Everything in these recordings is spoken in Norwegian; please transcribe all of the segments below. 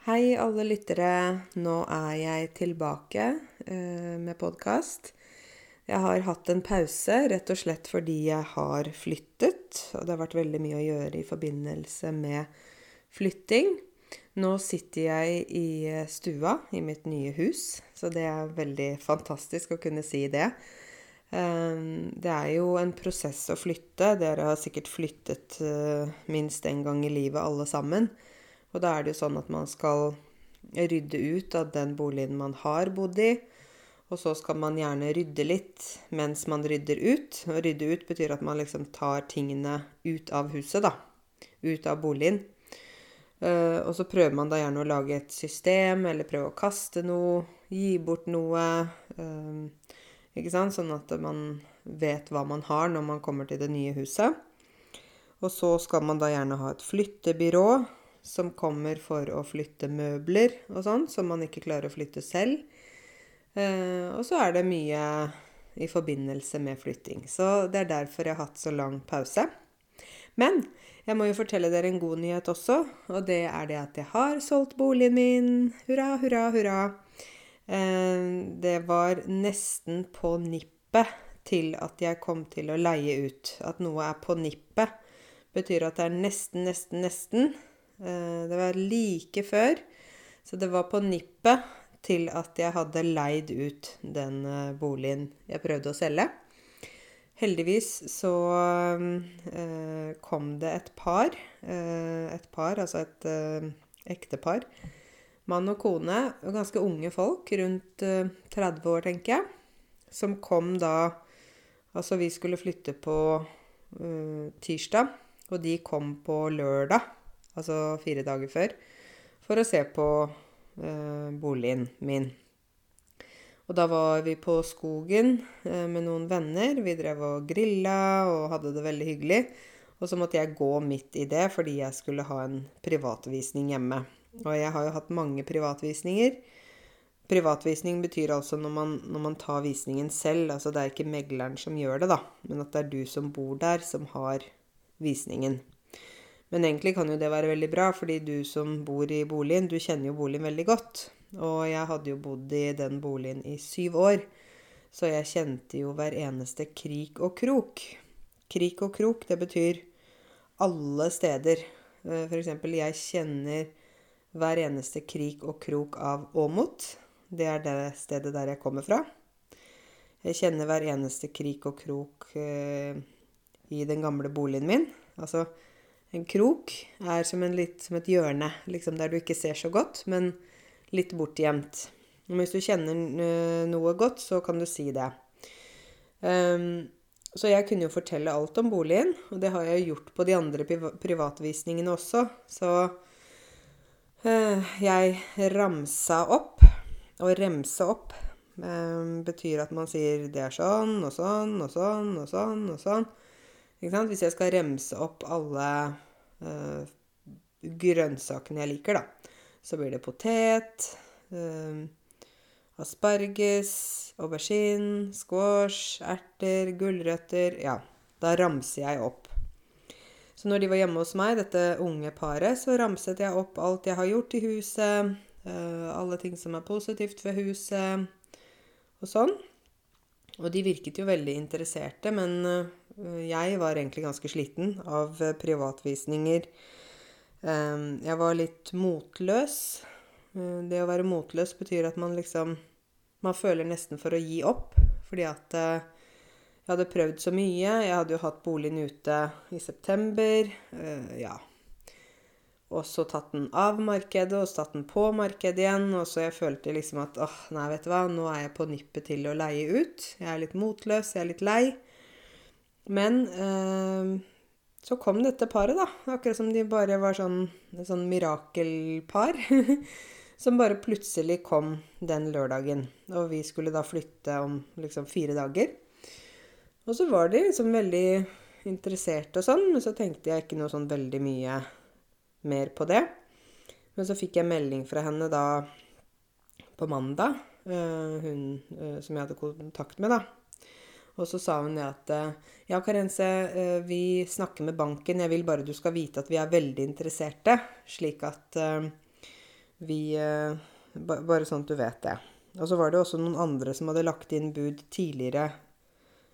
Hei, alle lyttere. Nå er jeg tilbake eh, med podkast. Jeg har hatt en pause rett og slett fordi jeg har flyttet. Og det har vært veldig mye å gjøre i forbindelse med flytting. Nå sitter jeg i stua i mitt nye hus, så det er veldig fantastisk å kunne si det. Eh, det er jo en prosess å flytte. Dere har sikkert flyttet eh, minst en gang i livet, alle sammen. Og da er det jo sånn at man skal rydde ut av den boligen man har bodd i. Og så skal man gjerne rydde litt mens man rydder ut. Og rydde ut betyr at man liksom tar tingene ut av huset, da. Ut av boligen. Uh, og så prøver man da gjerne å lage et system, eller prøve å kaste noe, gi bort noe. Uh, ikke sant? Sånn at man vet hva man har når man kommer til det nye huset. Og så skal man da gjerne ha et flyttebyrå som kommer for å flytte møbler og sånn, som man ikke klarer å flytte selv. Eh, og så er det mye i forbindelse med flytting. Så det er derfor jeg har hatt så lang pause. Men jeg må jo fortelle dere en god nyhet også, og det er det at jeg har solgt boligen min. Hurra, hurra, hurra. Eh, det var nesten på nippet til at jeg kom til å leie ut. At noe er på nippet, betyr at det er nesten, nesten, nesten. Eh, det var like før, så det var på nippet til at jeg hadde leid ut den eh, boligen jeg prøvde å selge. Heldigvis så eh, kom det et par, et par, altså et ektepar, mann og kone, og ganske unge folk, rundt 30 eh, år, tenker jeg, som kom da Altså, vi skulle flytte på tirsdag, og de kom på lørdag altså fire dager før, for å se på eh, boligen min. Og da var vi på skogen eh, med noen venner. Vi drev og grilla og hadde det veldig hyggelig. Og så måtte jeg gå midt i det fordi jeg skulle ha en privatvisning hjemme. Og jeg har jo hatt mange privatvisninger. Privatvisning betyr altså når man, når man, tar visningen selv. Altså det er ikke megleren som gjør det, da, men at det er du som bor der, som har visningen. Men egentlig kan jo det være veldig bra, fordi du som bor i boligen, du kjenner jo boligen veldig godt. Og jeg hadde jo bodd i den boligen i syv år, så jeg kjente jo hver eneste krik og krok. Krik og krok, det betyr alle steder. F.eks. for eksempel, jeg kjenner hver eneste krik og krok av Åmot. Det er det stedet der jeg kommer fra. Jeg kjenner hver eneste krik og krok eh, i den gamle boligen min. Altså, en krok er som, litt, som et hjørne, liksom der du ikke ser så godt, men litt bortgjemt. Hvis du kjenner noe godt, så kan du si det. Um, så jeg kunne jo fortelle alt om boligen, og det har jeg gjort på de andre privatvisningene også. Så uh, jeg ramsa opp. Og remse opp um, betyr at man sier det er sånn og sånn og sånn og sånn og sånn. Hvis jeg skal remse opp alle uh, grønnsakene jeg liker, da, så blir det potet, uh, asparges, aubergine, squash, erter, gulrøtter Ja, da ramser jeg opp. Så når de var hjemme hos meg, dette unge paret, så ramset jeg opp alt jeg har gjort i huset, uh, alle ting som er positivt ved huset, og sånn. Og de virket jo veldig interesserte, men jeg var egentlig ganske sliten av eh, privatvisninger. Ehm, jeg var litt motløs. Eh, det å være motløs betyr at man liksom Man føler nesten for å gi opp. Fordi at jeg hadde prøvd så mye. Jeg hadde jo hatt boligen ute i september. Ja, og så tatt den av markedet, og så tatt den på markedet igjen. Og så jeg følte liksom at åh, nei, vet du hva, nå er jeg på nippet til å leie ut. Jeg er litt motløs, jeg er litt lei. Men eh, så kom dette paret, da. Akkurat som de bare var sånn, sånn mirakelpar. som bare plutselig kom den lørdagen. Og vi skulle da flytte om liksom fire dager. Og så var de liksom veldig interesserte og sånn, men så tenkte jeg ikke noe sånn veldig mye mer på det. Men så fikk jeg melding fra henne da på mandag, uh, hun uh, som jeg hadde kontakt med, da. Og så sa hun det at uh, Ja, Karense, vi snakker med banken. Jeg vil bare du skal vite at vi er veldig interesserte. Slik at vi eh, Bare sånn at du vet det. Og så var det også noen andre som hadde lagt inn bud tidligere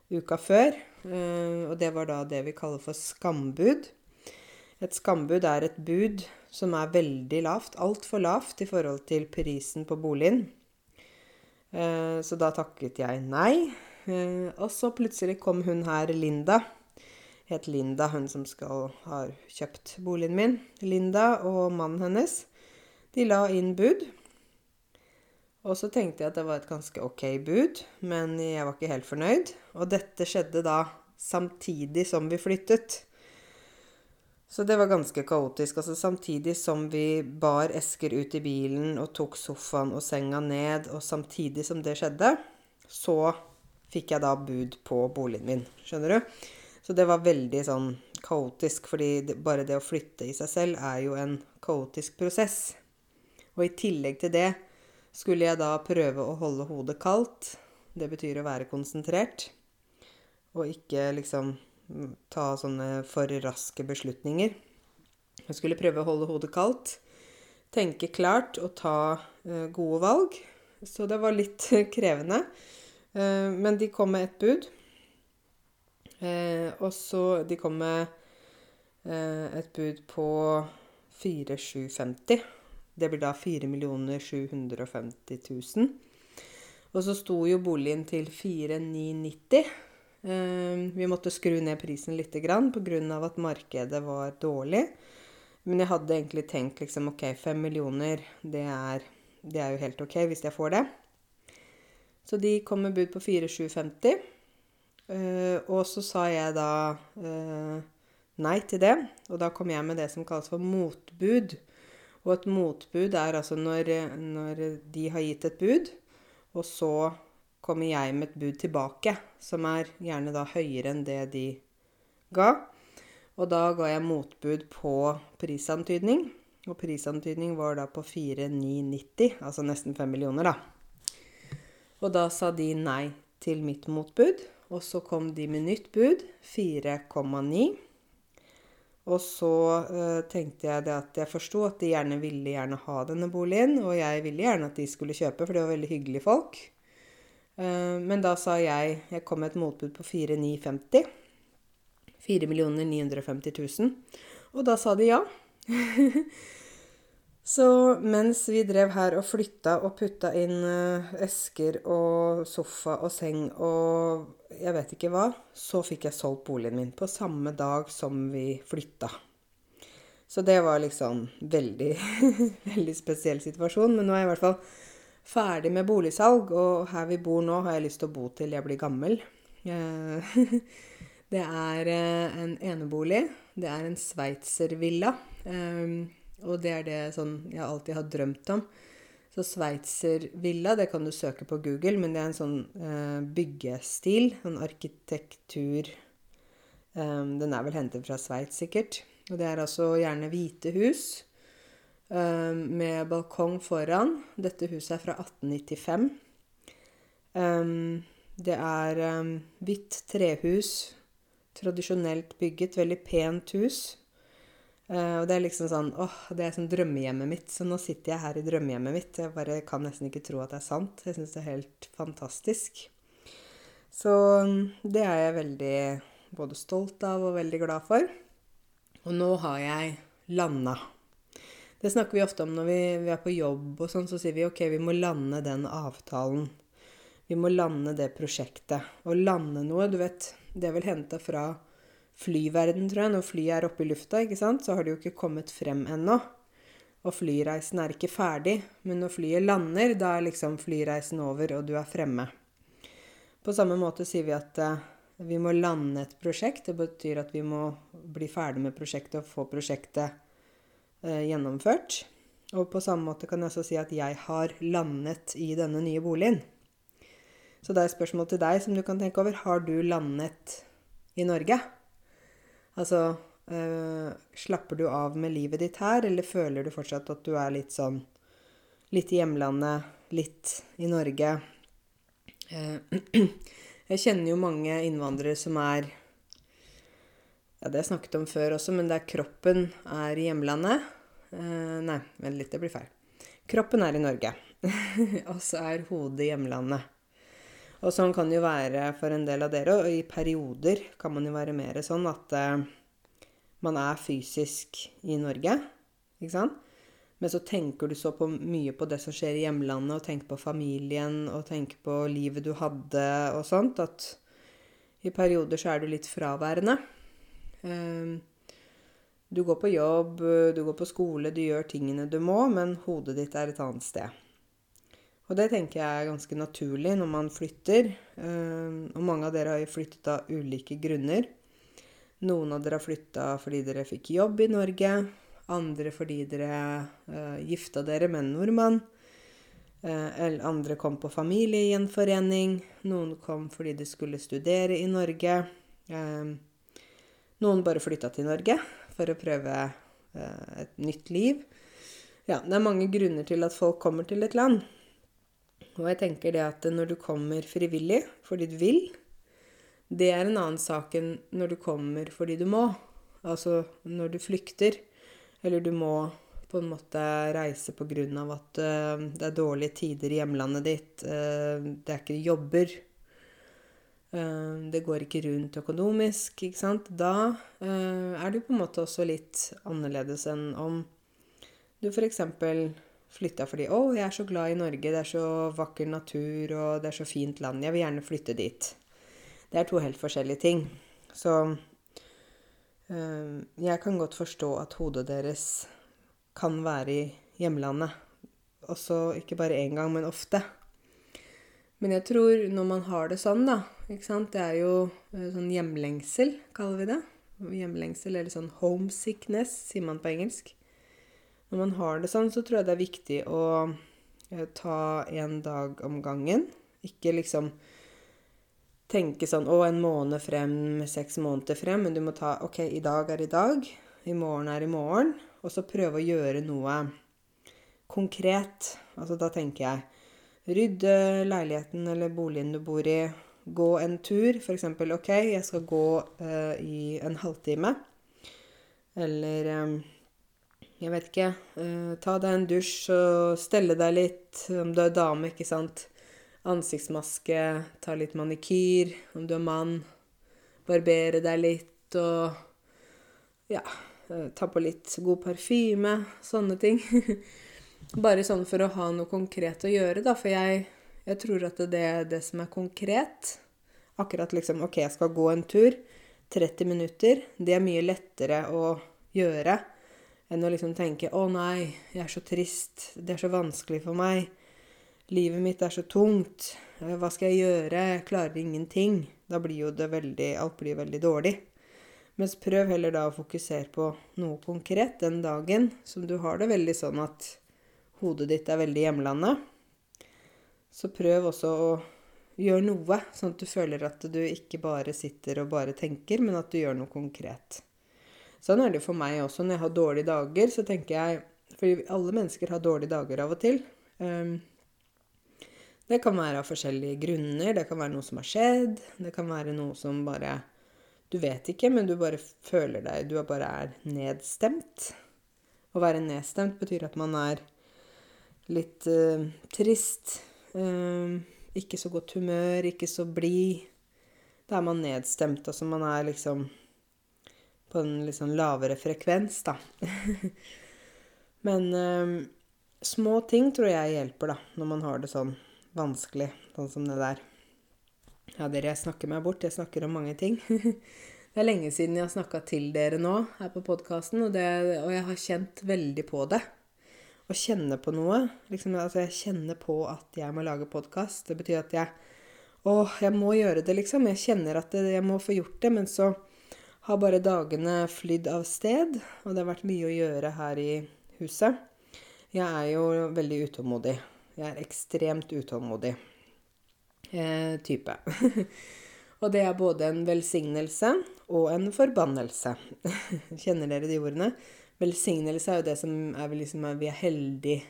uka før. Eh, og det var da det vi kaller for skambud. Et skambud er et bud som er veldig lavt, altfor lavt i forhold til prisen på boligen. Eh, så da takket jeg nei. Eh, og så plutselig kom hun her, Linda. Het Linda, hun som skal ha kjøpt boligen min. Linda og mannen hennes. De la inn bud. Og så tenkte jeg at det var et ganske ok bud, men jeg var ikke helt fornøyd. Og dette skjedde da samtidig som vi flyttet. Så det var ganske kaotisk. Altså samtidig som vi bar esker ut i bilen og tok sofaen og senga ned, og samtidig som det skjedde, så fikk jeg da bud på boligen min. Skjønner du? Så det var veldig sånn kaotisk, fordi bare det å flytte i seg selv er jo en kaotisk prosess. Og i tillegg til det skulle jeg da prøve å holde hodet kaldt. Det betyr å være konsentrert. Og ikke liksom ta sånne for raske beslutninger. Jeg skulle prøve å holde hodet kaldt, tenke klart og ta uh, gode valg. Så det var litt krevende. Uh, men de kom med et bud. Uh, og så De kom med et bud på 4750. Det blir da 4 750 000. Og så sto jo boligen til 4990. Ehm, vi måtte skru ned prisen litt pga. at markedet var dårlig. Men jeg hadde egentlig tenkt liksom OK, 5 millioner, det er, det er jo helt OK hvis jeg får det. Så de kom med bud på 4750. Uh, og så sa jeg da uh, nei til det. Og da kom jeg med det som kalles for motbud. Og et motbud er altså når, når de har gitt et bud, og så kommer jeg med et bud tilbake, som er gjerne da høyere enn det de ga. Og da ga jeg motbud på prisantydning. Og prisantydning var da på 4990, altså nesten 5 millioner, da. Og da sa de nei til mitt motbud. Og så kom de med nytt bud, 4,9. Og så uh, tenkte jeg at jeg forsto at de gjerne ville gjerne ha denne boligen. Og jeg ville gjerne at de skulle kjøpe, for det var veldig hyggelige folk. Uh, men da sa jeg Jeg kom med et motbud på 4950. 4 950 000. Og da sa de ja. Så mens vi drev her og flytta og putta inn uh, esker og sofa og seng og jeg vet ikke hva, så fikk jeg solgt boligen min på samme dag som vi flytta. Så det var liksom veldig, veldig spesiell situasjon. Men nå er jeg i hvert fall ferdig med boligsalg, og her vi bor nå, har jeg lyst til å bo til jeg blir gammel. Eh, det er eh, en enebolig. Det er en sveitservilla. Og det er det sånn jeg alltid har drømt om. Så sveitservilla, det kan du søke på Google, men det er en sånn eh, byggestil. En arkitektur eh, Den er vel hentet fra Sveits, sikkert. Og det er altså gjerne hvite hus eh, med balkong foran. Dette huset er fra 1895. Eh, det er eh, hvitt trehus. Tradisjonelt bygget. Veldig pent hus. Uh, og det er liksom sånn åh, det er sånn drømmehjemmet mitt. Så nå sitter jeg her i drømmehjemmet mitt. Jeg bare kan nesten ikke tro at det er sant. Jeg syns det er helt fantastisk. Så mm, det er jeg veldig både stolt av og veldig glad for. Og nå har jeg landa. Det snakker vi ofte om når vi, vi er på jobb og sånn. Så sier vi ok, vi må lande den avtalen. Vi må lande det prosjektet. Å lande noe, du vet, det er vel henta fra flyverden, tror jeg. Når flyet er oppe i lufta, ikke sant, så har det jo ikke kommet frem ennå. Og flyreisen er ikke ferdig. Men når flyet lander, da er liksom flyreisen over, og du er fremme. På samme måte sier vi at uh, vi må lande et prosjekt. Det betyr at vi må bli ferdig med prosjektet og få prosjektet uh, gjennomført. Og på samme måte kan jeg også si at jeg har landet i denne nye boligen. Så det er et spørsmål til deg som du kan tenke over. Har du landet i Norge? Altså øh, Slapper du av med livet ditt her, eller føler du fortsatt at du er litt sånn Litt i hjemlandet, litt i Norge? Eh, jeg kjenner jo mange innvandrere som er Ja, det har jeg snakket om før også, men det er kroppen er i hjemlandet. Eh, nei, vent litt, det blir feil. kroppen er i Norge, og så er hodet i hjemlandet. Og sånn kan det jo være for en del av dere, og i perioder kan man jo være mer sånn at uh, man er fysisk i Norge, ikke sant? Men så tenker du så på mye på det som skjer i hjemlandet, og tenker på familien, og tenker på livet du hadde og sånt, at i perioder så er du litt fraværende. Uh, du går på jobb, du går på skole, du gjør tingene du må, men hodet ditt er et annet sted. Og det tenker jeg er ganske naturlig når man flytter. Eh, og mange av dere har jo flyttet av ulike grunner. Noen av dere har flytta fordi dere fikk jobb i Norge. Andre fordi dere uh, gifta dere med en nordmann. Uh, andre kom på familiegjenforening. Noen kom fordi de skulle studere i Norge. Uh, noen bare flytta til Norge for å prøve uh, et nytt liv. Ja, det er mange grunner til at folk kommer til et land. Og jeg tenker det at når du kommer frivillig fordi du vil, det er en annen sak enn når du kommer fordi du må. Altså når du flykter, eller du må på en måte reise av at uh, det er dårlige tider i hjemlandet ditt, uh, det er ikke jobber, uh, det går ikke rundt økonomisk, ikke sant. Da er jo på en måte også litt annerledes enn om du f.eks. flytta fordi 'Å, jeg er så glad i Norge. Det er så vakker natur, og det er så fint land. Jeg vil gjerne flytte dit'. Det er to helt forskjellige ting. Så øh, jeg kan godt forstå at hodet deres kan være i hjemlandet. Også ikke bare én gang, men ofte. Men jeg tror når man har det sånn, da ikke sant? Det er jo eh, sånn hjemlengsel, kaller vi det. Hjemlengsel, eller sånn homesickness, sier man på engelsk. Når man har det sånn, så tror jeg det er viktig å eh, ta en dag om gangen. Ikke liksom tenke sånn Å, en måned frem, seks måneder frem. Men du må ta OK, i dag er i dag. I morgen er i morgen. Og så prøve å gjøre noe konkret. Altså da tenker jeg Rydde leiligheten eller boligen du bor i. Gå en tur. F.eks. OK, jeg skal gå uh, i en halvtime. Eller um, jeg vet ikke. Uh, ta deg en dusj og stelle deg litt. Om du er dame, ikke sant. Ansiktsmaske, ta litt manikyr. Om du er mann, barbere deg litt og ja, ta på litt god parfyme. Sånne ting. Bare sånn for å ha noe konkret å gjøre, da. For jeg, jeg tror at det er det som er konkret. Akkurat liksom OK, jeg skal gå en tur. 30 minutter. Det er mye lettere å gjøre enn å liksom tenke 'Å nei, jeg er så trist. Det er så vanskelig for meg. Livet mitt er så tungt. Hva skal jeg gjøre? Jeg klarer ingenting.' Da blir jo det veldig Alt blir veldig dårlig. Mens prøv heller da å fokusere på noe konkret den dagen som du har det veldig sånn at hodet ditt er veldig hjemlandet, så prøv også å gjøre noe, sånn at du føler at du ikke bare sitter og bare tenker, men at du gjør noe konkret. Sånn er det for meg også. Når jeg har dårlige dager, så tenker jeg Fordi alle mennesker har dårlige dager av og til. Um, det kan være av forskjellige grunner. Det kan være noe som har skjedd. Det kan være noe som bare Du vet ikke, men du bare føler deg Du bare er nedstemt. Å være nedstemt betyr at man er litt uh, trist. Uh, ikke så godt humør, ikke så blid. Da er man nedstemt. Altså man er liksom på en litt sånn lavere frekvens, da. Men eh, små ting tror jeg hjelper, da, når man har det sånn vanskelig, sånn som det der. Ja, dere, jeg snakker meg bort. Jeg snakker om mange ting. det er lenge siden jeg har snakka til dere nå her på podkasten, og, og jeg har kjent veldig på det å kjenne på noe. Liksom, altså, jeg kjenner på at jeg må lage podkast. Det betyr at jeg Å, jeg må gjøre det, liksom. Jeg kjenner at jeg må få gjort det. Men så har bare dagene flydd av sted, og det har vært mye å gjøre her i huset. Jeg er jo veldig utålmodig. Jeg er ekstremt utålmodig eh, type. og det er både en velsignelse og en forbannelse. Kjenner dere de ordene? Velsignelse er jo det som er liksom Vi er heldige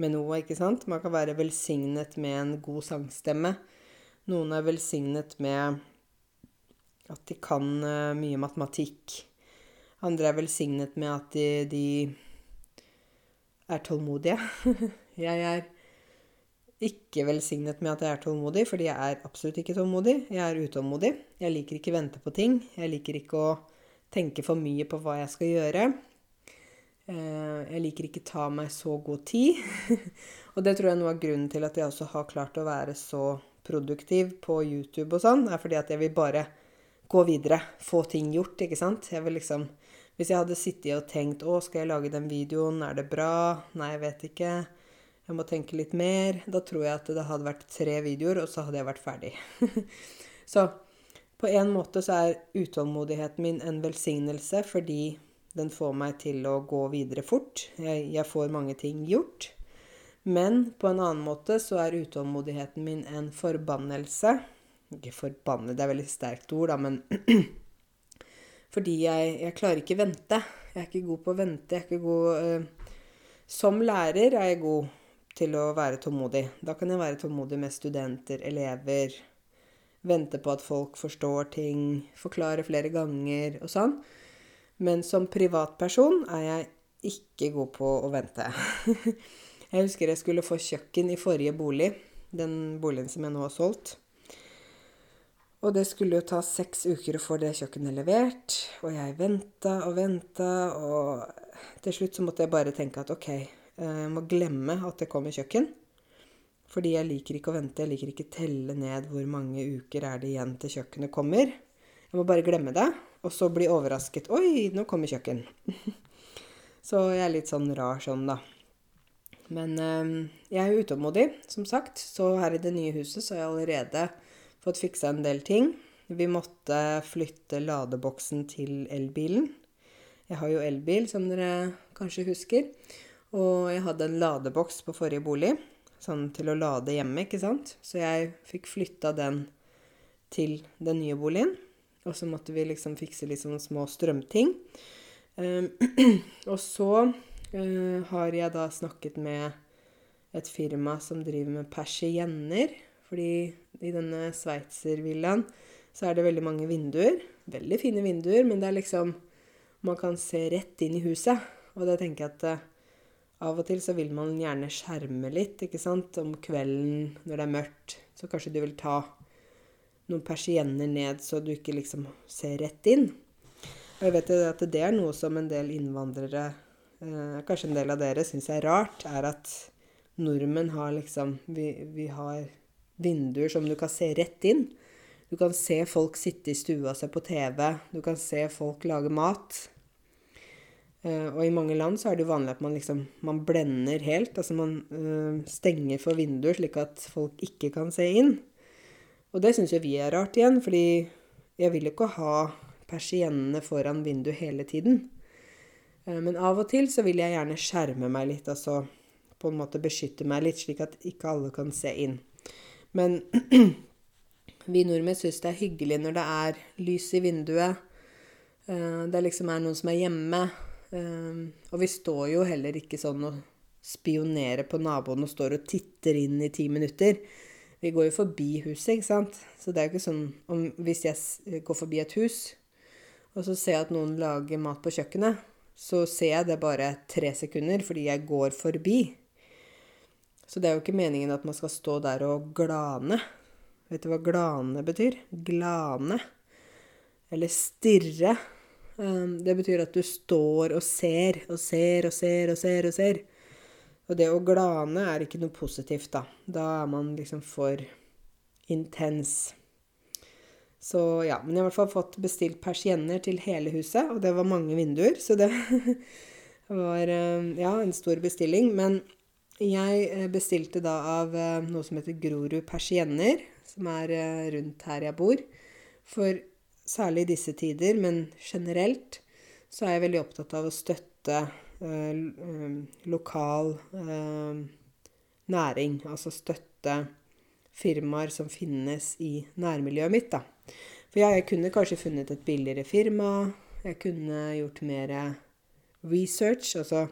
med noe, ikke sant? Man kan være velsignet med en god sangstemme. Noen er velsignet med at de kan uh, mye matematikk. Andre er velsignet med at de, de er tålmodige. jeg er ikke velsignet med at jeg er tålmodig, fordi jeg er absolutt ikke tålmodig. Jeg er utålmodig. Jeg liker ikke vente på ting. Jeg liker ikke å tenke for mye på hva jeg skal gjøre. Eh, jeg liker ikke ta meg så god tid. og det tror jeg er noe av grunnen til at jeg også har klart å være så produktiv på YouTube og sånn, er fordi at jeg vil bare gå videre. Få ting gjort, ikke sant. Jeg vil liksom Hvis jeg hadde sittet og tenkt 'Å, skal jeg lage den videoen? Er det bra?' Nei, jeg vet ikke. Jeg må tenke litt mer. Da tror jeg at det hadde vært tre videoer, og så hadde jeg vært ferdig. så på en måte så er utålmodigheten min en velsignelse fordi den får meg til å gå videre fort. Jeg, jeg får mange ting gjort. Men på en annen måte så er utålmodigheten min en forbannelse. Ikke forbanne, det er veldig sterkt ord, da, men Fordi jeg, jeg, klarer ikke vente. Jeg er ikke god på å vente. Jeg er ikke god uh, Som lærer er jeg god til å være tålmodig. Da kan jeg være tålmodig med studenter, elever. Vente på at folk forstår ting. Forklare flere ganger og sånn. Men som privatperson er jeg ikke god på å vente. jeg husker jeg skulle få kjøkken i forrige bolig. Den boligen som jeg nå har solgt. Og det skulle jo ta seks uker å få det kjøkkenet levert. Og jeg venta og venta, og til slutt så måtte jeg bare tenke at OK, jeg må glemme at det kommer kjøkken. Fordi jeg liker ikke å vente. Jeg liker ikke telle ned hvor mange uker er det igjen til kjøkkenet kommer. Jeg må bare glemme det, og så bli overrasket. Oi, nå kommer kjøkken. så jeg er litt sånn rar sånn, da. Men øh, jeg er utålmodig, som sagt. Så her i det nye huset så har jeg allerede fått fiksa en del ting. Vi måtte flytte ladeboksen til elbilen. Jeg har jo elbil, som dere kanskje husker. Og jeg hadde en ladeboks på forrige bolig, sånn til å lade hjemme, ikke sant. Så jeg fikk flytta den til den nye boligen. Og så måtte vi liksom fikse litt sånne små strømting. Um, og så uh, har jeg da snakket med et firma som driver med persienner. Fordi i denne sveitservillaen så er det veldig mange vinduer. Veldig fine vinduer, men det er liksom Man kan se rett inn i huset. Og da tenker jeg at uh, av og til så vil man gjerne skjerme litt, ikke sant. Om kvelden når det er mørkt, så kanskje du vil ta noen persienner ned så du ikke liksom ser rett inn. Og jeg vet at det er noe som en del innvandrere, eh, kanskje en del av dere, syns er rart, er at nordmenn har liksom vi, vi har vinduer som du kan se rett inn. Du kan se folk sitte i stua og se på TV. Du kan se folk lage mat. Uh, og i mange land så er det jo vanlig at man liksom man blender helt. Altså man øh, stenger for vinduer slik at folk ikke kan se inn. Og det syns jo vi er rart igjen, fordi jeg vil jo ikke ha persiennene foran vinduet hele tiden. Uh, men av og til så vil jeg gjerne skjerme meg litt, altså på en måte beskytte meg litt, slik at ikke alle kan se inn. Men vi nordmenn syns det er hyggelig når det er lys i vinduet. Uh, det liksom er noen som er hjemme. Uh, og vi står jo heller ikke sånn og spionerer på naboen og står og titter inn i ti minutter. Vi går jo forbi huset, ikke sant. Så det er jo ikke sånn om Hvis jeg går forbi et hus, og så ser jeg at noen lager mat på kjøkkenet, så ser jeg det bare tre sekunder fordi jeg går forbi. Så det er jo ikke meningen at man skal stå der og glane. Vet du hva glane betyr? Glane. Eller stirre. Um, det betyr at du står og ser og ser og ser og ser og ser. Og det å glane er ikke noe positivt, da. Da er man liksom for intens. Så ja, men jeg har i hvert fall fått bestilt persienner til hele huset, og det var mange vinduer, så det var um, ja, en stor bestilling. Men jeg eh, bestilte da av eh, noe som heter Grorud persienner, som er eh, rundt her jeg bor. For særlig i disse tider, men generelt, så er jeg veldig opptatt av å støtte lokal næring. Altså støtte firmaer som finnes i nærmiljøet mitt, da. For ja, jeg kunne kanskje funnet et billigere firma. Jeg kunne gjort mer research. Altså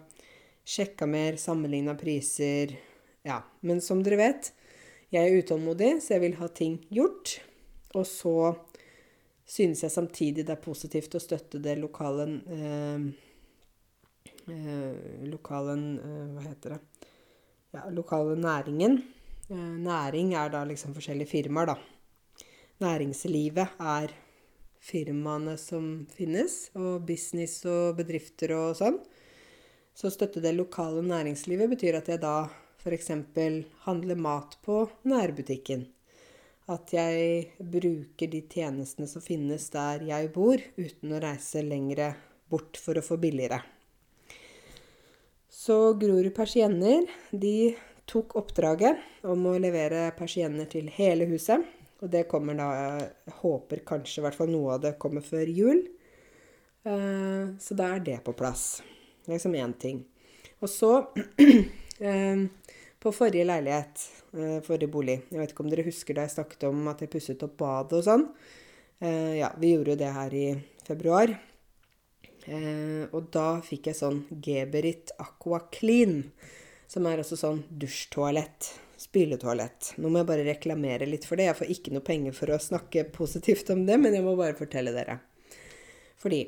sjekka mer, sammenligna priser. Ja. Men som dere vet, jeg er utålmodig, så jeg vil ha ting gjort. Og så synes jeg samtidig det er positivt å støtte det lokale eh, eh, lokale eh, Hva heter det? Ja, lokale næringen. Eh, næring er da liksom forskjellige firmaer, da. Næringslivet er firmaene som finnes, og business og bedrifter og sånn. Så støtte det lokale næringslivet betyr at jeg da f.eks. handler mat på nærbutikken. At jeg bruker de tjenestene som finnes der jeg bor, uten å reise lengre bort for å få billigere. Så Grorud Persienner de tok oppdraget om å levere persienner til hele huset. Og det kommer da Jeg håper kanskje i hvert fall noe av det kommer før jul. Eh, så da er det på plass. Det er liksom én ting. Og så eh, På forrige leilighet, eh, forrige bolig Jeg vet ikke om dere husker da jeg snakket om at jeg pusset opp badet og sånn. Ja, vi gjorde jo det her i februar. Og da fikk jeg sånn Geberit Aqua Clean. Som er altså sånn dusjtoalett spyletoalett. Nå må jeg bare reklamere litt for det. Jeg får ikke noe penger for å snakke positivt om det, men jeg må bare fortelle dere. Fordi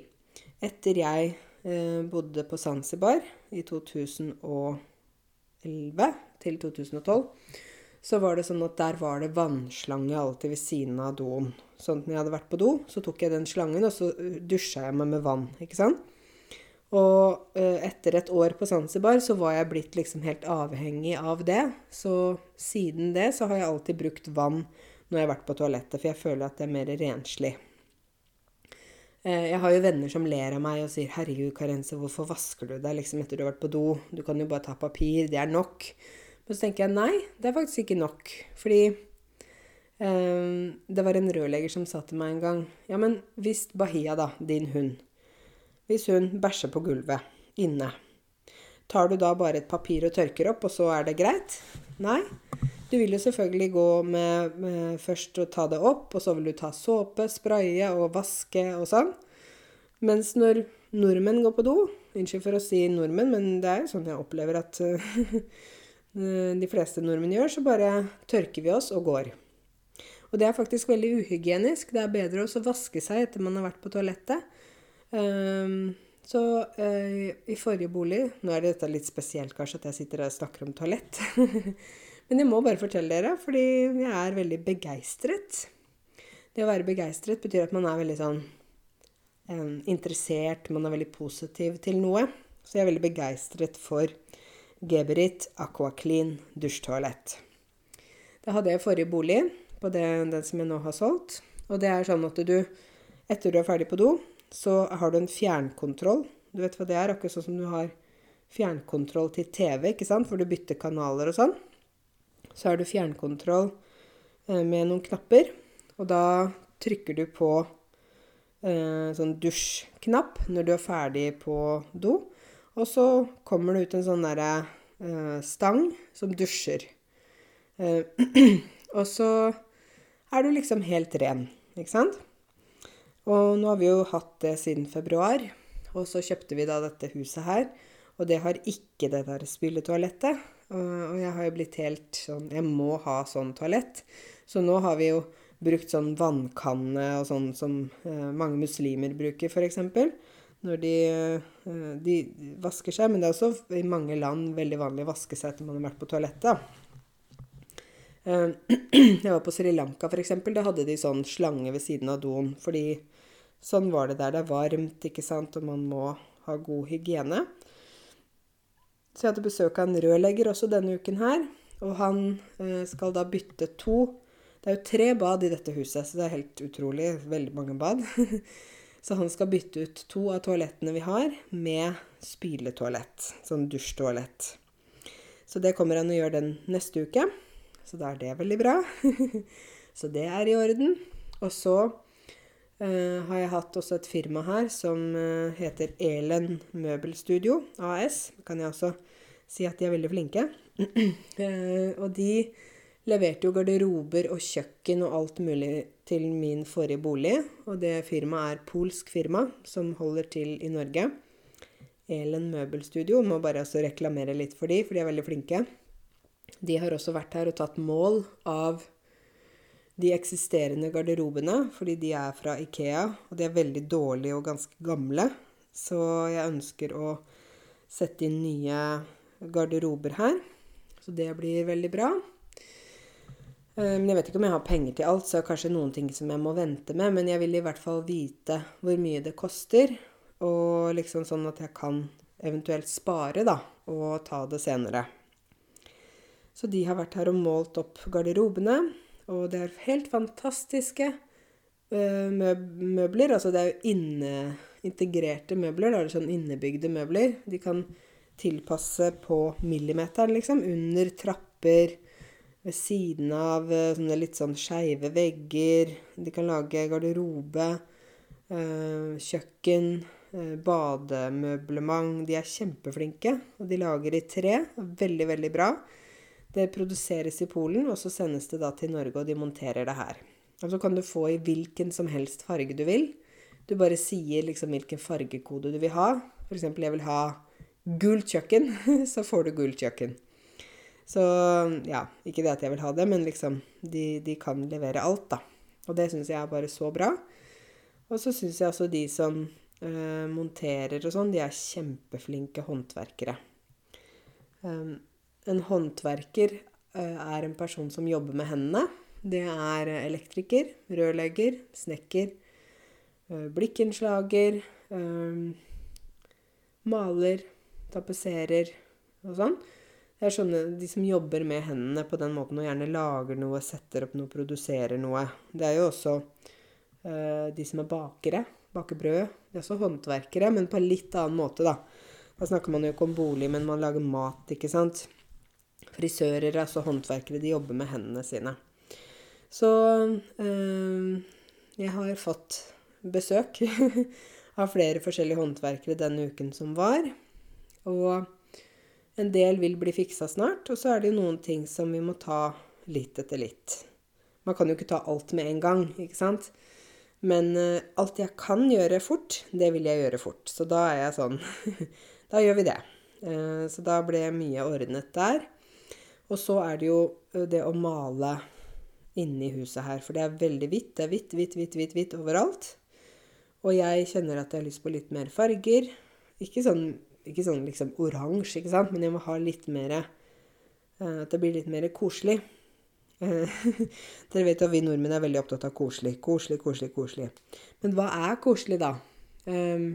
etter jeg eh, bodde på Zanzibar i 2011 til 2012, så var det sånn at der var det vannslange alltid ved siden av doen. Sånn at når jeg hadde vært på do, så tok jeg den slangen, og så dusja jeg meg med vann. ikke sant? Og eh, etter et år på Zanzibar så var jeg blitt liksom helt avhengig av det. Så siden det så har jeg alltid brukt vann når jeg har vært på toalettet, for jeg føler at det er mer renslig. Eh, jeg har jo venner som ler av meg og sier 'Herregud, Karense, hvorfor vasker du deg liksom etter du har vært på do? Du kan jo bare ta papir. Det er nok.' Men så tenker jeg nei, det er faktisk ikke nok. Fordi um, det var en rørlegger som sa til meg en gang 'Ja, men hvis Bahia, da, din hund' hvis hun bæsjer på gulvet inne. Tar du da bare et papir og tørker opp, og så er det greit? Nei. Du vil jo selvfølgelig gå med, med først å ta det opp, og så vil du ta såpe, spraye og vaske og sånn. Mens når nordmenn går på do Unnskyld for å si nordmenn, men det er jo sånn jeg opplever at de fleste nordmenn gjør, så bare tørker vi oss og går. Og det er faktisk veldig uhygienisk. Det er bedre å vaske seg etter man har vært på toalettet. Um, så uh, i forrige bolig Nå er dette litt spesielt kanskje at jeg sitter og snakker om toalett. Men jeg må bare fortelle dere, fordi jeg er veldig begeistret. Det å være begeistret betyr at man er veldig sånn interessert, man er veldig positiv til noe. Så jeg er veldig begeistret for Geberit Aquaclean dusjtoalett. Det hadde jeg i forrige bolig, på det, den som jeg nå har solgt. Og det er sånn at du, etter du er ferdig på do, så har du en fjernkontroll. Du vet hva det er? Akkurat sånn som du har fjernkontroll til TV, ikke sant? For du bytter kanaler og sånn. Så har du fjernkontroll eh, med noen knapper. Og da trykker du på eh, sånn dusjknapp når du er ferdig på do. Og så kommer det ut en sånn derre eh, stang som dusjer. Eh, og så er du liksom helt ren, ikke sant? Og nå har vi jo hatt det siden februar. Og så kjøpte vi da dette huset her. Og det har ikke det der spyletoalettet. Og jeg har jo blitt helt sånn Jeg må ha sånn toalett. Så nå har vi jo brukt sånn vannkanne og sånn som eh, mange muslimer bruker, f.eks. Når de, eh, de, vasker seg. Men det er også i mange land veldig vanlig å vaske seg etter man har vært på toalettet. Eh, jeg var på Sri Lanka, f.eks. Da hadde de sånn slange ved siden av doen. Fordi Sånn var det der det er varmt, ikke sant, og man må ha god hygiene. Så jeg hadde besøk av en rørlegger også denne uken her. Og han eh, skal da bytte to Det er jo tre bad i dette huset, så det er helt utrolig. Veldig mange bad. så han skal bytte ut to av toalettene vi har, med spyletoalett. Sånn dusjtoalett. Så det kommer han å gjøre den neste uke. Så da er det veldig bra. så det er i orden. Og så har jeg hatt også et firma her som uh, heter Elen Møbelstudio AS. Kan jeg også si at de er veldig flinke. uh, og de leverte jo garderober og kjøkken og alt mulig til min forrige bolig. Og det firmaet er polsk firma som holder til i Norge. Elen Møbelstudio. Må bare også reklamere litt for de, for de er veldig flinke. De har også vært her og tatt mål av de eksisterende garderobene, fordi de er fra Ikea, og de er veldig dårlige og ganske gamle. Så jeg ønsker å sette inn nye garderober her. Så det blir veldig bra. Eh, men jeg vet ikke om jeg har penger til alt, så er kanskje noen ting som jeg må vente med. Men jeg vil i hvert fall vite hvor mye det koster, og liksom sånn at jeg kan eventuelt spare, da, og ta det senere. Så de har vært her og målt opp garderobene, og det er helt fantastiske uh, møbler. Altså det er jo inne, integrerte møbler, da er det sånn innebygde møbler. De kan tilpasse på millimeteren, liksom. Under trapper, ved siden av uh, sånne litt sånn skeive vegger. De kan lage garderobe, uh, kjøkken Eh, bademøblement. De er kjempeflinke, og de lager i tre. Veldig, veldig bra. Det produseres i Polen, og så sendes det da til Norge, og de monterer det her. Og så kan du få i hvilken som helst farge du vil. Du bare sier liksom hvilken fargekode du vil ha. F.eks. jeg vil ha gult kjøkken, så får du gult kjøkken. Så ja, ikke det at jeg vil ha det, men liksom De, de kan levere alt, da. Og det syns jeg er bare så bra. Og så syns jeg også de som øh, monterer og sånn, de er kjempeflinke håndverkere. Um, en håndverker eh, er en person som jobber med hendene. Det er elektriker, rørlegger, snekker, eh, blikkenslager, eh, maler, tapetserer og sånn. Det er de som jobber med hendene på den måten og gjerne lager noe, setter opp noe, produserer noe. Det er jo også de som er bakere baker brød. De er også håndverkere, men på en litt annen måte, da. Da snakker man jo ikke om bolig, men man lager mat, ikke sant. Frisører altså håndverkere. De jobber med hendene sine. Så øh, jeg har fått besøk av flere forskjellige håndverkere denne uken som var. Og en del vil bli fiksa snart, og så er det jo noen ting som vi må ta litt etter litt. Man kan jo ikke ta alt med en gang, ikke sant. Men uh, alt jeg kan gjøre fort, det vil jeg gjøre fort. Så da er jeg sånn Da gjør vi det. Uh, så da ble mye ordnet der. Og så er det jo eh, det å male inni huset her. For det er veldig hvitt. Det er hvitt, hvitt, hvitt, hvitt, hvitt overalt. Og jeg kjenner at jeg har lyst på litt mer farger. Ikke sånn, ikke sånn liksom oransje, ikke sant, men jeg må ha litt mer uh, At det blir litt mer koselig. Dere vet at vi nordmenn er veldig opptatt av koselig. Koselig, koselig, koselig. Men hva er koselig, da? Um,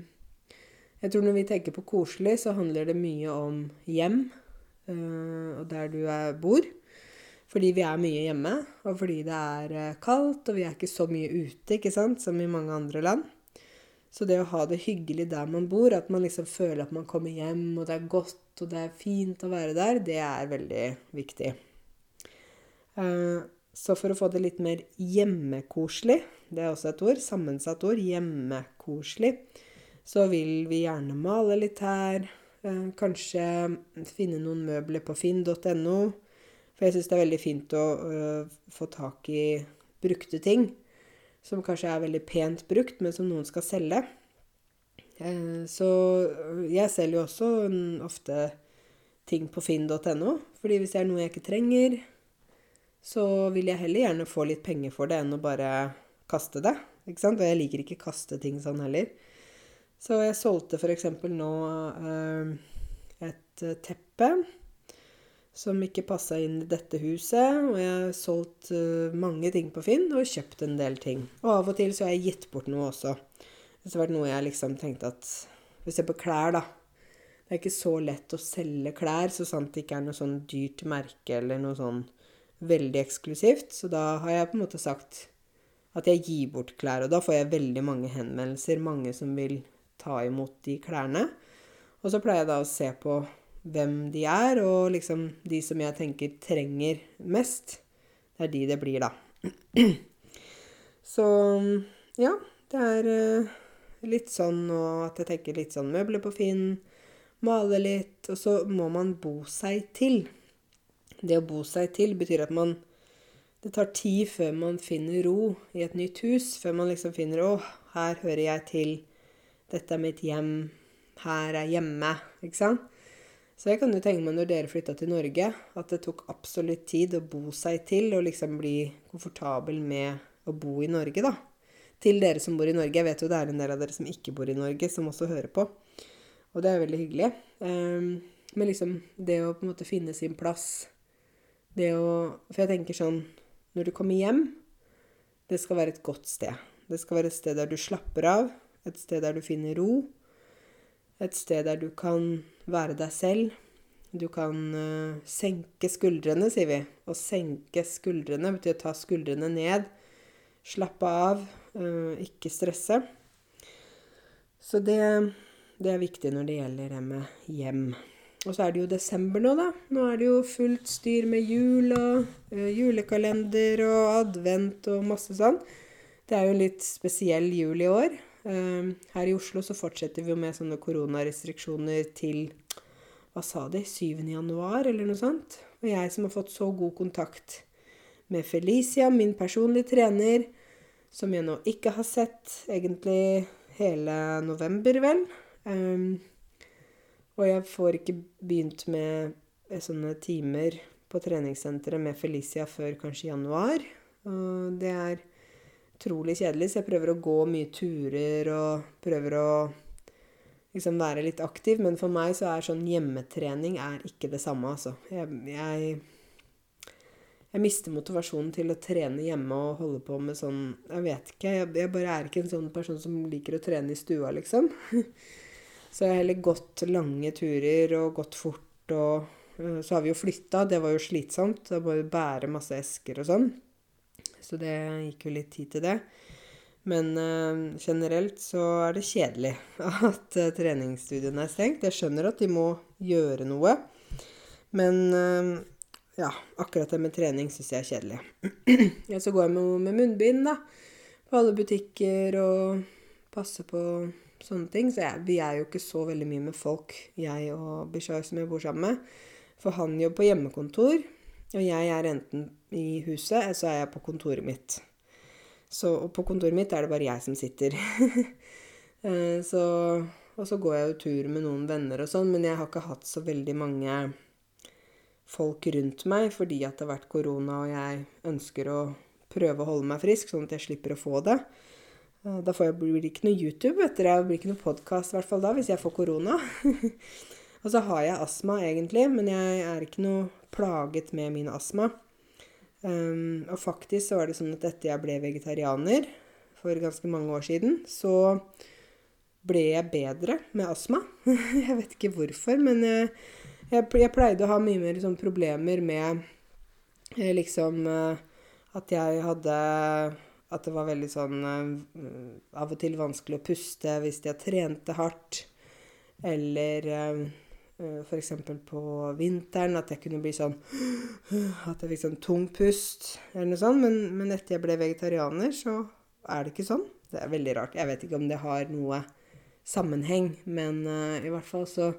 jeg tror når vi tenker på koselig, så handler det mye om hjem. Uh, og der du bor. Fordi vi er mye hjemme, og fordi det er uh, kaldt, og vi er ikke så mye ute, ikke sant, som i mange andre land. Så det å ha det hyggelig der man bor, at man liksom føler at man kommer hjem, og det er godt, og det er fint å være der, det er veldig viktig. Eh, så for å få det litt mer hjemmekoselig, det er også et ord, sammensatt ord, hjemmekoselig, så vil vi gjerne male litt her. Eh, kanskje finne noen møbler på finn.no. For jeg syns det er veldig fint å uh, få tak i brukte ting. Som kanskje er veldig pent brukt, men som noen skal selge. Uh, så jeg selger jo også ofte ting på finn.no. Fordi hvis det er noe jeg ikke trenger, så vil jeg heller gjerne få litt penger for det enn å bare kaste det. Ikke sant? Og jeg liker ikke kaste ting sånn heller. Så jeg solgte f.eks. nå eh, et eh, teppe som ikke passa inn i dette huset. Og jeg har solgt eh, mange ting på Finn og kjøpt en del ting. Og av og til så har jeg gitt bort noe også. Det har vært noe jeg liksom tenkte at Hvis jeg på klær, da. Det er ikke så lett å selge klær så sant det ikke er noe sånn dyrt merke eller noe sånn veldig eksklusivt. Så da har jeg på en måte sagt at jeg gir bort klær. Og da får jeg veldig mange henvendelser, mange som vil ta imot de klærne. Og så pleier jeg da å se på hvem de er, og liksom de som jeg tenker trenger mest. Det er de det blir, da. Så ja, det er eh, litt sånn og at jeg tenker litt sånn møbler på Finn, male litt, og så må man bo seg til. Det å bo seg til betyr at man Det tar tid før man finner ro i et nytt hus. Før man liksom finner 'Å, her hører jeg til. Dette er mitt hjem. Her er hjemme.' Ikke sant? Så jeg kan jo tenke meg når dere flytta til Norge, at det tok absolutt tid å bo seg til og liksom bli komfortabel med å bo i Norge, da. Til dere som bor i Norge. Jeg vet jo det er en del av dere som ikke bor i Norge, som også hører på. Og det er veldig hyggelig. Um, men liksom det å på en måte finne sin plass Det å For jeg tenker sånn Når du kommer hjem, det skal være et godt sted. Det skal være et sted der du slapper av, et sted der du finner ro. Et sted der du kan være deg selv. Du kan uh, senke skuldrene, sier vi. Å senke skuldrene betyr å ta skuldrene ned. Slappe av, uh, ikke stresse. Så det, det er viktig når det gjelder det med hjem. Og så er det jo desember nå, da. Nå er det jo fullt styr med jul og uh, julekalender og advent og masse sånn. Det er jo litt spesiell jul i år. Uh, her i Oslo så fortsetter vi jo med sånne koronarestriksjoner til hva sa de, 7. januar eller noe sånt. Og jeg som har fått så god kontakt med Felicia, min personlige trener, som jeg nå ikke har sett egentlig hele november, vel. Um, og jeg får ikke begynt med sånne timer på treningssenteret med Felicia før kanskje januar. Og det er utrolig kjedelig, så jeg prøver å gå mye turer og prøver å liksom være litt aktiv. Men for meg så er sånn hjemmetrening er ikke det samme, altså. Jeg, jeg, jeg mister motivasjonen til å trene hjemme og holde på med sånn Jeg vet ikke. Jeg, jeg bare er ikke en sånn person som liker å trene i stua, liksom. Så jeg har heller gått lange turer og gått fort og uh, Så har vi jo flytta, det var jo slitsomt. Da må vi bære masse esker og sånn. Så det gikk jo litt tid til det. Men uh, generelt så er det kjedelig at uh, treningsstudiene er stengt. Jeg skjønner at de må gjøre noe. Men ja, akkurat det med trening syns jeg er kjedelig. ja, så går jeg med, med munnbind, da. På alle butikker og passer på sånne ting. Så jeg, vi er jo ikke så veldig mye med folk, jeg og Bishar som jeg bor sammen med. For han jobber på hjemmekontor, og jeg er enten i huset, eller så er jeg på kontoret mitt. Så, og på kontoret mitt er det bare jeg som sitter. Eh, så, og så går jeg jo tur med noen venner og sånn, men jeg har ikke hatt så veldig mange folk rundt meg fordi at det har vært korona og jeg ønsker å prøve å holde meg frisk, sånn at jeg slipper å få det. Da da jeg, blir det ikke noe YouTube etter det blir ikke noe podkast i hvert fall da, hvis jeg får korona. og så har jeg astma egentlig, men jeg er ikke noe plaget med min astma. Um, og faktisk så var det sånn at etter jeg ble vegetarianer for ganske mange år siden, så ble jeg bedre med astma. jeg vet ikke hvorfor, men jeg, jeg, jeg pleide å ha mye mer sånn problemer med eh, liksom eh, at jeg hadde at det var veldig sånn Av og til vanskelig å puste hvis jeg trente hardt. Eller f.eks. på vinteren at jeg kunne bli sånn At jeg fikk sånn tung pust eller noe sånt. Men, men etter jeg ble vegetarianer, så er det ikke sånn. Det er veldig rart. Jeg vet ikke om det har noe sammenheng, men uh, i hvert fall så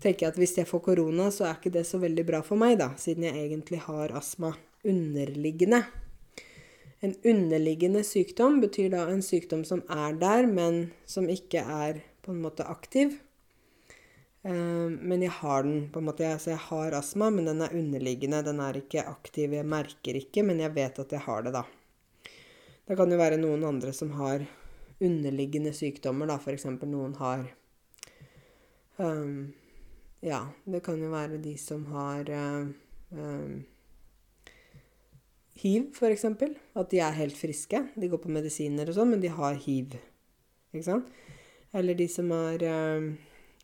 tenker jeg at hvis jeg får korona, så er ikke det så veldig bra for meg, da, siden jeg egentlig har astma underliggende. En underliggende sykdom betyr da en sykdom som er der, men som ikke er på en måte aktiv. Uh, men jeg har den på en måte, altså jeg har astma, men den er underliggende. Den er ikke aktiv. Jeg merker ikke, men jeg vet at jeg har det, da. Det kan jo være noen andre som har underliggende sykdommer, da. F.eks. noen har um, Ja, det kan jo være de som har um, hiv, f.eks. At de er helt friske. De går på medisiner og sånn, men de har hiv. Ikke sant? Eller de som har eh,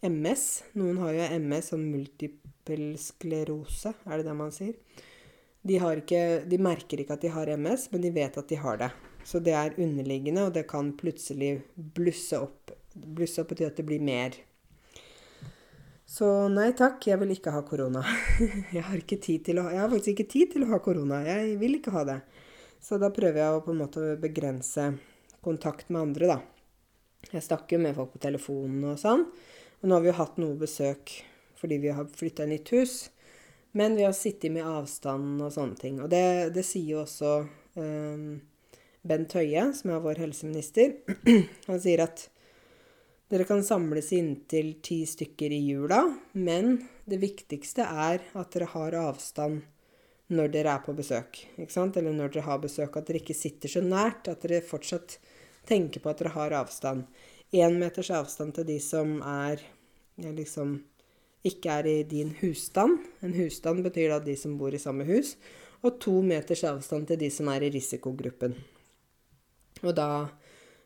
MS. Noen har jo MS som multiple sklerose, er det det man sier? De, ikke, de, merker ikke at de har MS, men de vet at de har det. Så det er underliggende, og det kan plutselig blusse opp. Blusse opp betyr at det blir mer. Så nei takk, jeg vil ikke ha korona. jeg har Jeg har faktisk ikke tid til å ha korona. Jeg vil ikke ha det. Så da prøver jeg å på en måte begrense kontakt med andre, da. Jeg snakker jo med folk på telefonen og sånn. Og nå har vi jo hatt noe besøk fordi vi har flytta i nytt hus. Men vi har sittet med avstand og sånne ting. Og det, det sier jo også um, Bent Høie, som er vår helseminister. Han sier at dere kan samles inntil ti stykker i jula, men det viktigste er at dere har avstand når dere er på besøk. Ikke sant? Eller når dere har besøk, at dere ikke sitter så nært. At dere fortsatt tenker på at dere har avstand. Én meters avstand til de som er liksom ikke er i din husstand. En husstand betyr da de som bor i samme hus. Og to meters avstand til de som er i risikogruppen. Og da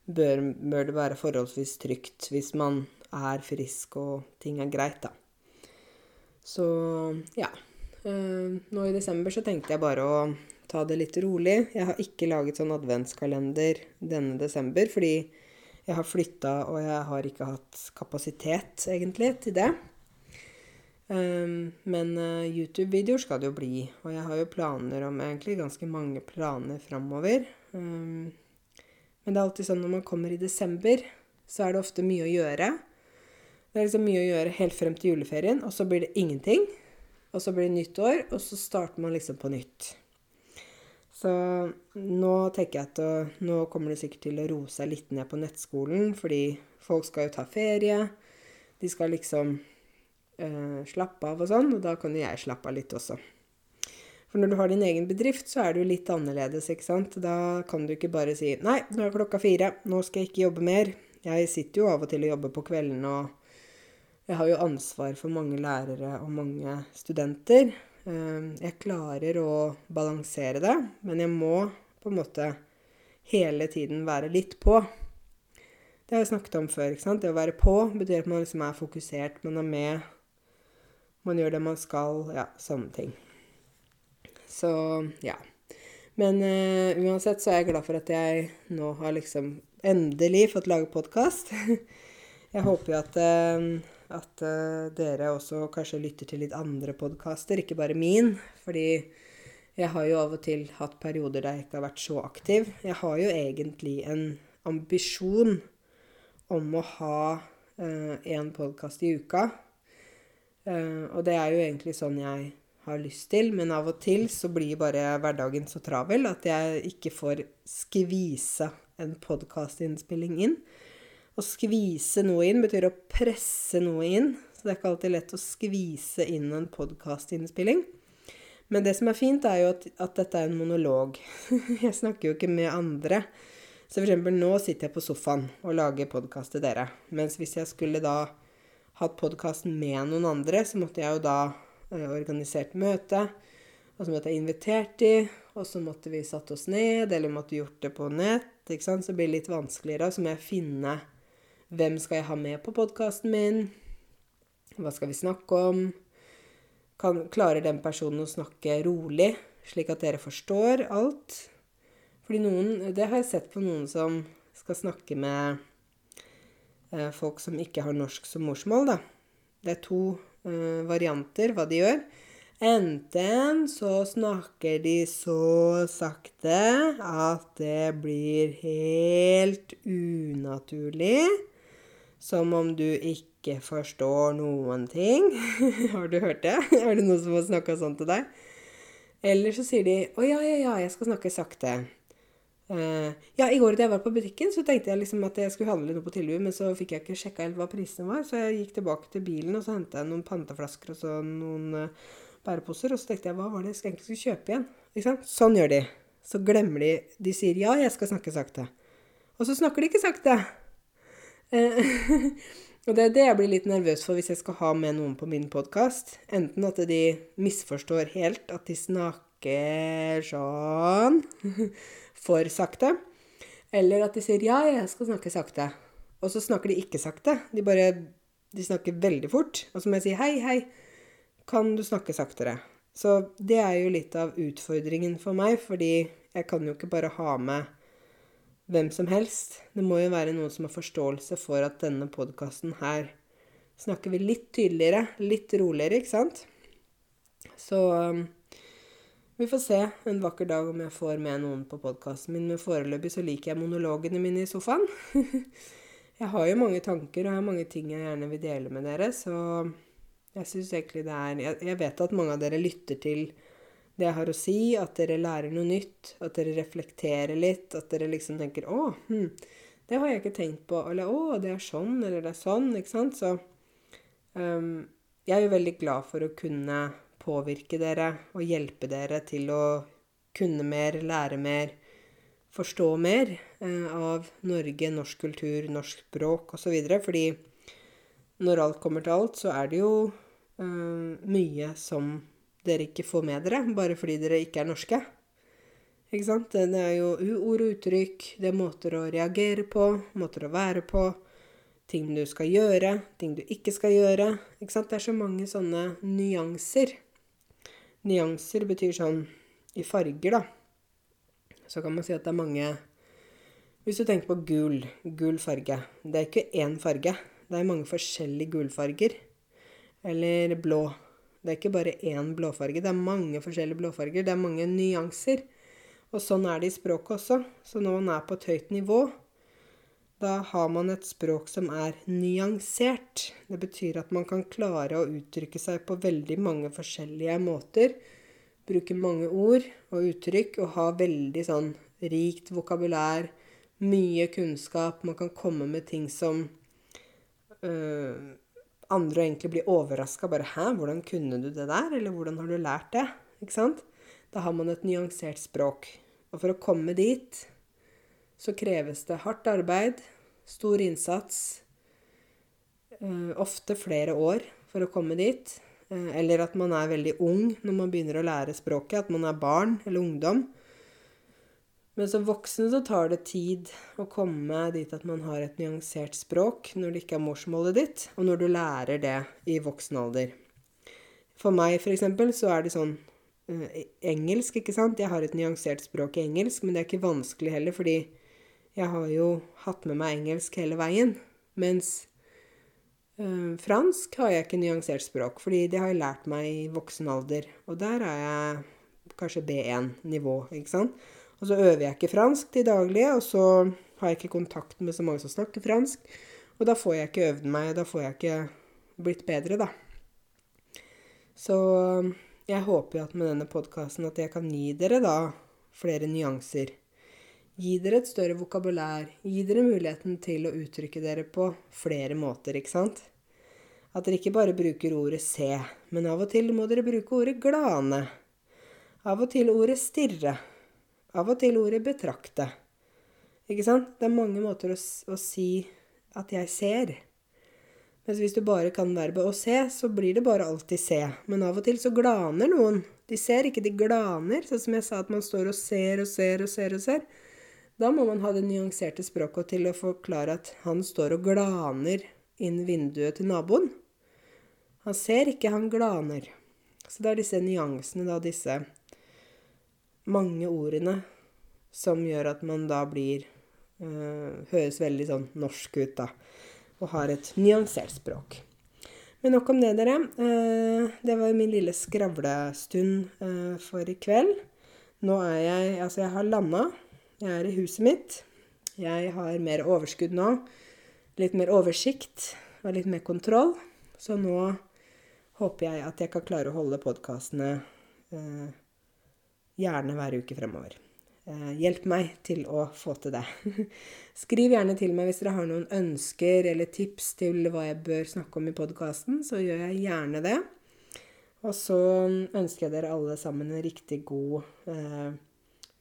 bør, bør det være forholdsvis trygt hvis man er frisk og ting er greit, da. Så ja. Eh, nå i desember så tenkte jeg bare å ta det litt rolig. Jeg har ikke laget sånn adventskalender denne desember fordi jeg har flytta, og jeg har ikke hatt kapasitet, egentlig, til det. Um, men uh, YouTube-videoer skal det jo bli. Og jeg har jo planer om egentlig ganske mange planer framover. Um, men det er alltid sånn når man kommer i desember, så er det ofte mye å gjøre. Det er liksom mye å gjøre helt frem til juleferien, og så blir det ingenting. Og så blir det nytt år, og så starter man liksom på nytt. Så nå tenker jeg at å, nå kommer det sikkert til å roe seg litt ned på nettskolen, fordi folk skal jo ta ferie. De skal liksom uh, slappe av og sånn, og da kan jo jeg slappe av litt også. For når du har din egen bedrift, så er jo litt annerledes, ikke sant. Da kan du ikke bare si 'nei, nå er klokka fire, nå skal jeg ikke jobbe mer'. Jeg sitter jo av og til og jobber på kveldene, og jeg har jo ansvar for mange lærere og mange studenter. Eh, jeg klarer å balansere det, men jeg må på en måte hele tiden være litt på. Det har jeg snakket om før. ikke sant? Det å være på betyr at man liksom er fokusert, man er med man gjør det man skal. Ja, sånne ting. Så ja. Men uh, uansett så er jeg glad for at jeg nå har liksom endelig fått lage podkast. jeg håper jo at, uh, at uh, dere også kanskje lytter til litt andre podkaster, ikke bare min. Fordi jeg har jo av og til hatt perioder der jeg ikke har vært så aktiv. Jeg har jo egentlig en ambisjon om å ha én podkast i uka. Uh, og det er jo egentlig sånn jeg har lyst til, men av og til så blir bare hverdagen så travel at jeg ikke får skvisa en podkastinnspilling inn. Å skvise noe inn betyr å presse noe inn, så det er ikke alltid lett å skvise inn en podkastinnspilling. Men det som er fint, er jo at, at dette er en monolog. jeg snakker jo ikke med andre. Så eksempel nå sitter jeg på sofaen og lager podkast til dere. Mens hvis jeg skulle da hatt podkast med noen andre, så måtte jeg jo da eh, organisert møte. Og så måtte jeg invitert de, og så måtte vi satt oss ned, eller måtte gjort det på nett. ikke sant? Så det litt vanskeligere. Så må jeg finne hvem skal jeg ha med på podkasten min. Hva skal vi snakke om? Kan, klarer den personen å snakke rolig, slik at dere forstår alt? Fordi noen Det har jeg sett på noen som skal snakke med Eh, folk som ikke har norsk som morsmål, da. Det er to uh, varianter hva de gjør. Enten så snakker de så sakte at det blir helt unaturlig. Som om du ikke forstår noen ting. har du hørt det? Er det noen som har snakka sånn til deg? Eller så sier de 'Å ja, ja, ja, jeg skal snakke sakte'. Uh, ja, I går da jeg var på butikken, så tenkte jeg liksom at jeg skulle handle noe på tilbud, men så fikk jeg ikke sjekka helt hva prisene var, så jeg gikk tilbake til bilen og så henta jeg noen panteflasker og så noen uh, bæreposer. Og så tenkte jeg hva var det jeg egentlig skulle kjøpe igjen? Ikke sant? Sånn gjør de. Så glemmer de De sier ja, jeg skal snakke sakte. Og så snakker de ikke sakte. Uh, og det er det jeg blir litt nervøs for hvis jeg skal ha med noen på min podkast. Enten at de misforstår helt, at de snakker sånn for sakte. Eller at de sier 'ja, jeg skal snakke sakte', og så snakker de ikke sakte. De bare de snakker veldig fort. Og så må jeg si 'hei, hei, kan du snakke saktere'? Så det er jo litt av utfordringen for meg, fordi jeg kan jo ikke bare ha med hvem som helst. Det må jo være noen som har forståelse for at denne podkasten her snakker vi litt tydeligere, litt roligere, ikke sant? Så um, vi får se en vakker dag om jeg får med noen på podkasten min, men foreløpig så liker jeg monologene mine i sofaen. jeg har jo mange tanker, og jeg har mange ting jeg gjerne vil dele med dere, så jeg syns egentlig det er jeg, vet at mange av dere lytter til det jeg har å si, at dere lærer noe nytt, at dere reflekterer litt, at dere liksom tenker 'Å, hm, det har jeg ikke tenkt på', eller 'Å, det er sånn', eller 'det er sånn', ikke sant? Så um, jeg er jo veldig glad for å kunne påvirke dere og hjelpe dere til å kunne mer, lære mer, forstå mer eh, av Norge, norsk kultur, norsk språk osv. Fordi når alt kommer til alt, så er det jo eh, mye som dere ikke får med dere, bare fordi dere ikke er norske. Ikke sant? Det er jo ord og uttrykk, det er måter å reagere på, måter å være på, ting du skal gjøre, ting du ikke skal gjøre. Ikke sant? Det er så mange sånne nyanser. Nyanser betyr sånn i farger, da. Så kan man si at det er mange Hvis du tenker på gul, gul farge Det er ikke én farge. Det er mange forskjellige gulfarger. Eller blå. Det er ikke bare én blåfarge. Det er mange forskjellige blåfarger. Det er mange nyanser. Og sånn er det i språket også. Så når man er på et høyt nivå, da har man et språk som er nyansert. Det betyr at man kan klare å uttrykke seg på veldig mange forskjellige måter. Bruke mange ord og uttrykk og ha veldig sånn rikt vokabulær, mye kunnskap. Man kan komme med ting som øh, andre egentlig blir overraska. Bare 'Hæ, hvordan kunne du det der?' Eller 'Hvordan har du lært det?' Ikke sant? Da har man et nyansert språk. Og for å komme dit så kreves det hardt arbeid, stor innsats, øh, ofte flere år for å komme dit. Eh, eller at man er veldig ung når man begynner å lære språket. At man er barn eller ungdom. Men som voksen så tar det tid å komme dit at man har et nyansert språk når det ikke er morsmålet ditt, og når du lærer det i voksen alder. For meg, f.eks., så er det sånn eh, engelsk, ikke sant. Jeg har et nyansert språk i engelsk, men det er ikke vanskelig heller, fordi jeg har jo hatt med meg engelsk hele veien. Mens eh, fransk har jeg ikke nyansert språk, fordi det har jeg lært meg i voksen alder. Og der er jeg kanskje B1-nivå, ikke sant. Og så øver jeg ikke fransk til daglig, og så har jeg ikke kontakt med så mange som snakker fransk. Og da får jeg ikke øvd meg, da får jeg ikke blitt bedre, da. Så jeg håper jo at med denne podkasten at jeg kan gi dere da flere nyanser. Gi dere et større vokabulær. Gi dere muligheten til å uttrykke dere på flere måter, ikke sant? At dere ikke bare bruker ordet se, men av og til må dere bruke ordet glane. Av og til ordet stirre. Av og til ordet 'betrakte'. Ikke sant? Det er mange måter å, å si at 'jeg ser'. Mens hvis du bare kan verbet 'å se', så blir det bare alltid 'se'. Men av og til så glaner noen. De ser ikke, de glaner. Sånn som jeg sa, at man står og ser og ser og ser og ser. Da må man ha det nyanserte språket til å forklare at han står og glaner inn vinduet til naboen. Han ser ikke, han glaner. Så det er disse nyansene, da, disse mange ordene som gjør at man da blir øh, Høres veldig sånn norsk ut, da. Og har et nyansert språk. Men nok om det, dere. Eh, det var min lille skravlestund eh, for i kveld. Nå er jeg Altså, jeg har landa. Jeg er i huset mitt. Jeg har mer overskudd nå. Litt mer oversikt og litt mer kontroll. Så nå håper jeg at jeg kan klare å holde podkastene eh, gjerne hver uke fremover. Eh, hjelp meg til å få til det. Skriv gjerne til meg hvis dere har noen ønsker eller tips til hva jeg bør snakke om i podkasten, så gjør jeg gjerne det. Og så ønsker jeg dere alle sammen en riktig god eh,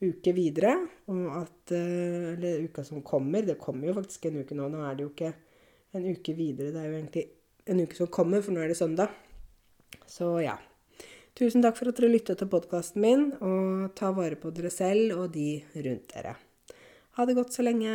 uke videre. Og at eh, Eller uka som kommer. Det kommer jo faktisk en uke nå. Nå er det jo ikke en uke videre. Det er jo egentlig en uke som kommer, for nå er det søndag. Så ja. Tusen takk for at dere lytta til podkasten min, og ta vare på dere selv og de rundt dere. Ha det godt så lenge.